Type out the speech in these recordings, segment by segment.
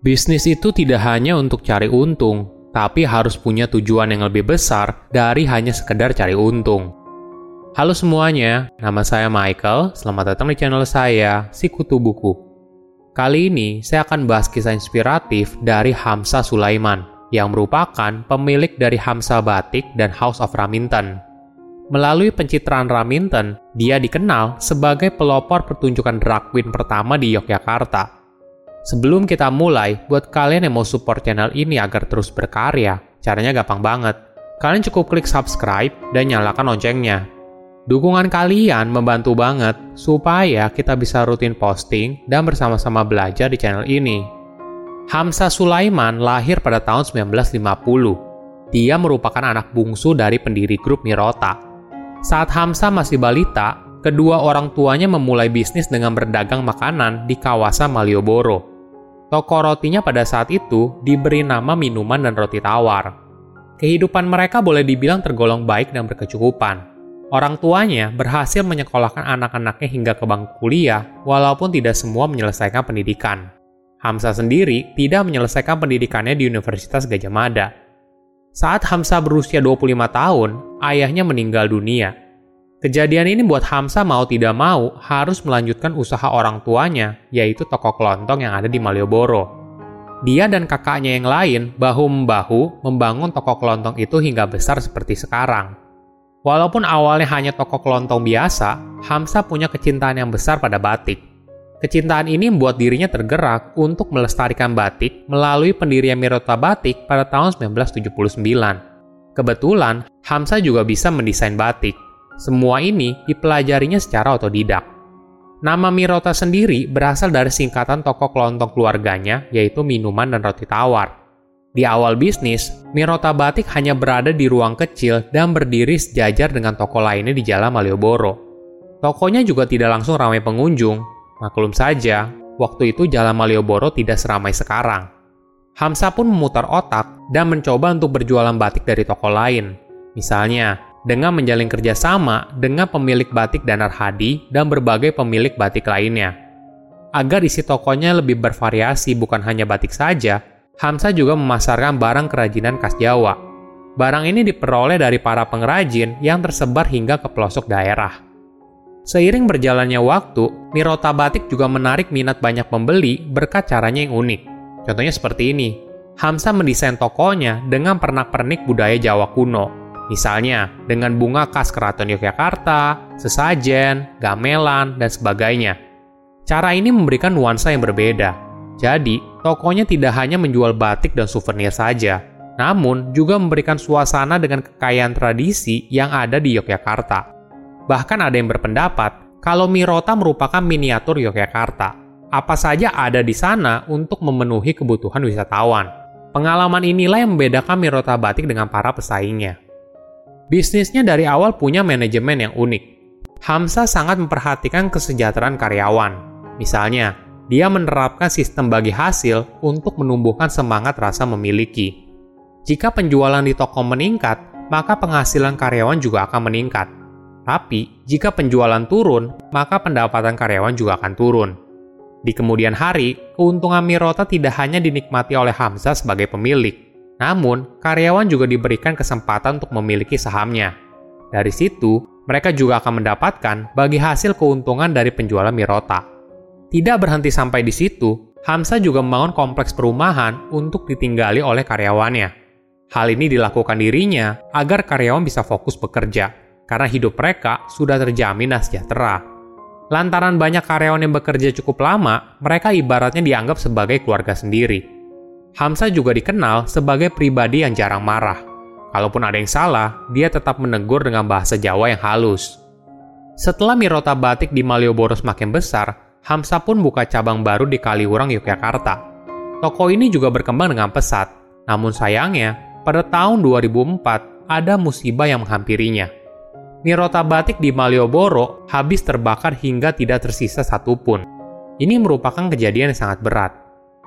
Bisnis itu tidak hanya untuk cari untung, tapi harus punya tujuan yang lebih besar dari hanya sekedar cari untung. Halo semuanya, nama saya Michael. Selamat datang di channel saya, Sikutu Buku. Kali ini saya akan bahas kisah inspiratif dari Hamsa Sulaiman, yang merupakan pemilik dari Hamsa Batik dan House of Raminten. Melalui pencitraan Raminten, dia dikenal sebagai pelopor pertunjukan drag queen pertama di Yogyakarta Sebelum kita mulai, buat kalian yang mau support channel ini agar terus berkarya, caranya gampang banget. Kalian cukup klik subscribe dan nyalakan loncengnya. Dukungan kalian membantu banget supaya kita bisa rutin posting dan bersama-sama belajar di channel ini. Hamsa Sulaiman lahir pada tahun 1950. Dia merupakan anak bungsu dari pendiri grup Mirota. Saat Hamsa masih balita, kedua orang tuanya memulai bisnis dengan berdagang makanan di kawasan Malioboro. Toko rotinya pada saat itu diberi nama minuman dan roti tawar. Kehidupan mereka boleh dibilang tergolong baik dan berkecukupan. Orang tuanya berhasil menyekolahkan anak-anaknya hingga ke bangku kuliah, walaupun tidak semua menyelesaikan pendidikan. Hamsa sendiri tidak menyelesaikan pendidikannya di Universitas Gajah Mada. Saat Hamsa berusia 25 tahun, ayahnya meninggal dunia Kejadian ini buat Hamsa mau tidak mau harus melanjutkan usaha orang tuanya, yaitu toko kelontong yang ada di Malioboro. Dia dan kakaknya yang lain bahu-membahu membangun toko kelontong itu hingga besar seperti sekarang. Walaupun awalnya hanya toko kelontong biasa, Hamsa punya kecintaan yang besar pada batik. Kecintaan ini membuat dirinya tergerak untuk melestarikan batik melalui pendirian Mirota Batik pada tahun 1979. Kebetulan, Hamsa juga bisa mendesain batik, semua ini dipelajarinya secara otodidak. Nama Mirota sendiri berasal dari singkatan toko kelontong keluarganya, yaitu minuman dan roti tawar. Di awal bisnis, Mirota Batik hanya berada di ruang kecil dan berdiri sejajar dengan toko lainnya di Jalan Malioboro. Tokonya juga tidak langsung ramai pengunjung. Maklum saja, waktu itu Jalan Malioboro tidak seramai sekarang. Hamsa pun memutar otak dan mencoba untuk berjualan batik dari toko lain. Misalnya, dengan menjalin kerjasama dengan pemilik batik Danar Hadi dan berbagai pemilik batik lainnya. Agar isi tokonya lebih bervariasi bukan hanya batik saja, Hamsa juga memasarkan barang kerajinan khas Jawa. Barang ini diperoleh dari para pengrajin yang tersebar hingga ke pelosok daerah. Seiring berjalannya waktu, Mirota Batik juga menarik minat banyak pembeli berkat caranya yang unik. Contohnya seperti ini, Hamsa mendesain tokonya dengan pernak-pernik budaya Jawa kuno, Misalnya, dengan bunga khas Keraton Yogyakarta, sesajen, gamelan, dan sebagainya. Cara ini memberikan nuansa yang berbeda. Jadi, tokonya tidak hanya menjual batik dan souvenir saja, namun juga memberikan suasana dengan kekayaan tradisi yang ada di Yogyakarta. Bahkan ada yang berpendapat kalau Mirota merupakan miniatur Yogyakarta. Apa saja ada di sana untuk memenuhi kebutuhan wisatawan. Pengalaman inilah yang membedakan Mirota Batik dengan para pesaingnya. Bisnisnya dari awal punya manajemen yang unik. Hamsa sangat memperhatikan kesejahteraan karyawan. Misalnya, dia menerapkan sistem bagi hasil untuk menumbuhkan semangat rasa memiliki. Jika penjualan di toko meningkat, maka penghasilan karyawan juga akan meningkat. Tapi, jika penjualan turun, maka pendapatan karyawan juga akan turun. Di kemudian hari, keuntungan Mirota tidak hanya dinikmati oleh Hamza sebagai pemilik, namun, karyawan juga diberikan kesempatan untuk memiliki sahamnya. Dari situ, mereka juga akan mendapatkan bagi hasil keuntungan dari penjualan Mirota. Tidak berhenti sampai di situ, Hamsa juga membangun kompleks perumahan untuk ditinggali oleh karyawannya. Hal ini dilakukan dirinya agar karyawan bisa fokus bekerja, karena hidup mereka sudah terjamin dan sejahtera. Lantaran banyak karyawan yang bekerja cukup lama, mereka ibaratnya dianggap sebagai keluarga sendiri. Hamsa juga dikenal sebagai pribadi yang jarang marah. Kalaupun ada yang salah, dia tetap menegur dengan bahasa Jawa yang halus. Setelah Mirota Batik di Malioboro semakin besar, Hamsa pun buka cabang baru di Kaliurang, Yogyakarta. Toko ini juga berkembang dengan pesat, namun sayangnya, pada tahun 2004 ada musibah yang menghampirinya. Mirota Batik di Malioboro habis terbakar hingga tidak tersisa satupun. Ini merupakan kejadian yang sangat berat.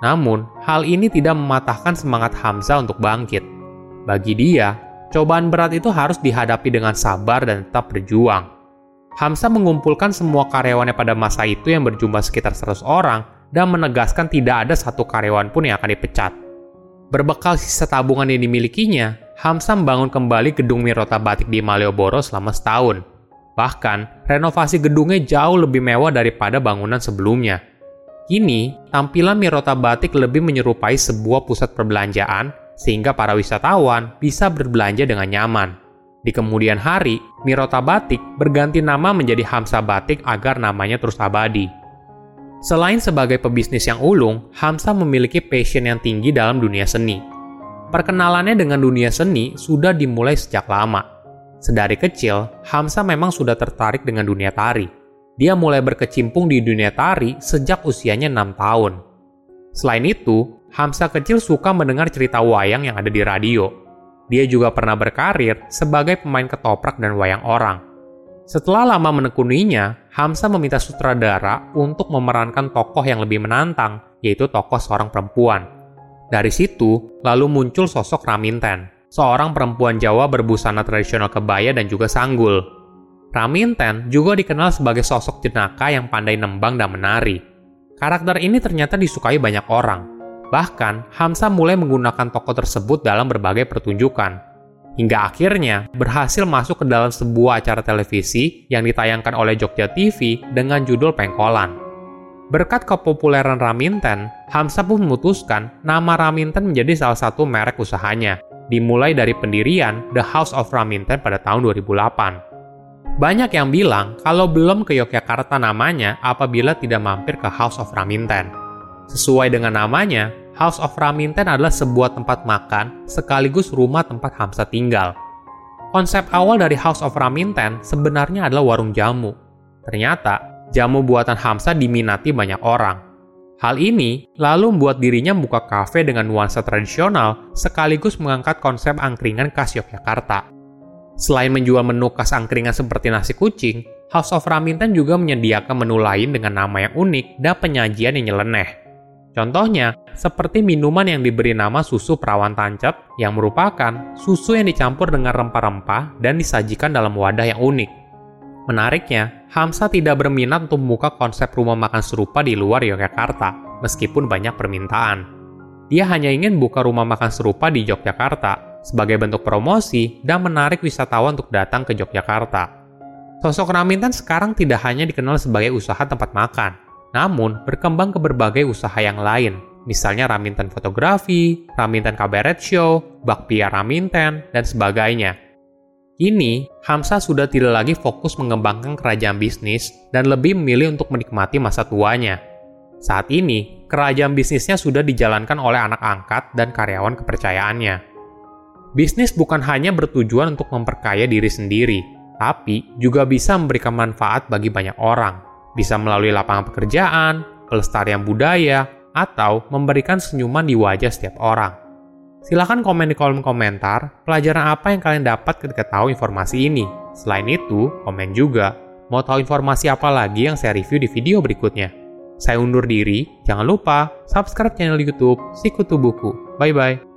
Namun, hal ini tidak mematahkan semangat Hamzah untuk bangkit. Bagi dia, cobaan berat itu harus dihadapi dengan sabar dan tetap berjuang. Hamzah mengumpulkan semua karyawannya pada masa itu yang berjumlah sekitar 100 orang dan menegaskan tidak ada satu karyawan pun yang akan dipecat. Berbekal sisa tabungan yang dimilikinya, Hamsa membangun kembali gedung Mirota Batik di Malioboro selama setahun. Bahkan, renovasi gedungnya jauh lebih mewah daripada bangunan sebelumnya. Kini, tampilan Mirota Batik lebih menyerupai sebuah pusat perbelanjaan sehingga para wisatawan bisa berbelanja dengan nyaman. Di kemudian hari, Mirota Batik berganti nama menjadi Hamsa Batik agar namanya terus abadi. Selain sebagai pebisnis yang ulung, Hamsa memiliki passion yang tinggi dalam dunia seni. Perkenalannya dengan dunia seni sudah dimulai sejak lama. Sedari kecil, Hamsa memang sudah tertarik dengan dunia tari. Dia mulai berkecimpung di dunia tari sejak usianya 6 tahun. Selain itu, Hamsa kecil suka mendengar cerita wayang yang ada di radio. Dia juga pernah berkarir sebagai pemain ketoprak dan wayang orang. Setelah lama menekuninya, Hamsa meminta sutradara untuk memerankan tokoh yang lebih menantang, yaitu tokoh seorang perempuan. Dari situ, lalu muncul sosok Raminten, seorang perempuan Jawa berbusana tradisional kebaya dan juga sanggul. Raminten juga dikenal sebagai sosok jenaka yang pandai nembang dan menari. Karakter ini ternyata disukai banyak orang, Bahkan, Hamsa mulai menggunakan tokoh tersebut dalam berbagai pertunjukan. Hingga akhirnya berhasil masuk ke dalam sebuah acara televisi yang ditayangkan oleh Jogja TV dengan judul Pengkolan. Berkat kepopuleran Raminten, Hamsa pun memutuskan nama Raminten menjadi salah satu merek usahanya, dimulai dari pendirian The House of Raminten pada tahun 2008. Banyak yang bilang kalau belum ke Yogyakarta namanya apabila tidak mampir ke House of Raminten. Sesuai dengan namanya, House of Raminten adalah sebuah tempat makan sekaligus rumah tempat Hamsa tinggal. Konsep awal dari House of Raminten sebenarnya adalah warung jamu. Ternyata, jamu buatan Hamsa diminati banyak orang. Hal ini lalu membuat dirinya buka kafe dengan nuansa tradisional sekaligus mengangkat konsep angkringan khas Yogyakarta. Selain menjual menu khas angkringan seperti nasi kucing, House of Raminten juga menyediakan menu lain dengan nama yang unik dan penyajian yang nyeleneh. Contohnya, seperti minuman yang diberi nama susu perawan tancap yang merupakan susu yang dicampur dengan rempah-rempah dan disajikan dalam wadah yang unik. Menariknya, Hamsa tidak berminat untuk membuka konsep rumah makan serupa di luar Yogyakarta, meskipun banyak permintaan. Dia hanya ingin buka rumah makan serupa di Yogyakarta sebagai bentuk promosi dan menarik wisatawan untuk datang ke Yogyakarta. Sosok Raminten sekarang tidak hanya dikenal sebagai usaha tempat makan, namun berkembang ke berbagai usaha yang lain, misalnya Raminten Fotografi, Raminten Kabaret Show, Bakpia Raminten, dan sebagainya. Kini, Hamsa sudah tidak lagi fokus mengembangkan kerajaan bisnis dan lebih memilih untuk menikmati masa tuanya. Saat ini, kerajaan bisnisnya sudah dijalankan oleh anak angkat dan karyawan kepercayaannya. Bisnis bukan hanya bertujuan untuk memperkaya diri sendiri, tapi juga bisa memberikan manfaat bagi banyak orang bisa melalui lapangan pekerjaan, pelestarian budaya, atau memberikan senyuman di wajah setiap orang. Silahkan komen di kolom komentar pelajaran apa yang kalian dapat ketika tahu informasi ini. Selain itu, komen juga mau tahu informasi apa lagi yang saya review di video berikutnya. Saya undur diri, jangan lupa subscribe channel YouTube Sikutu Buku. Bye bye.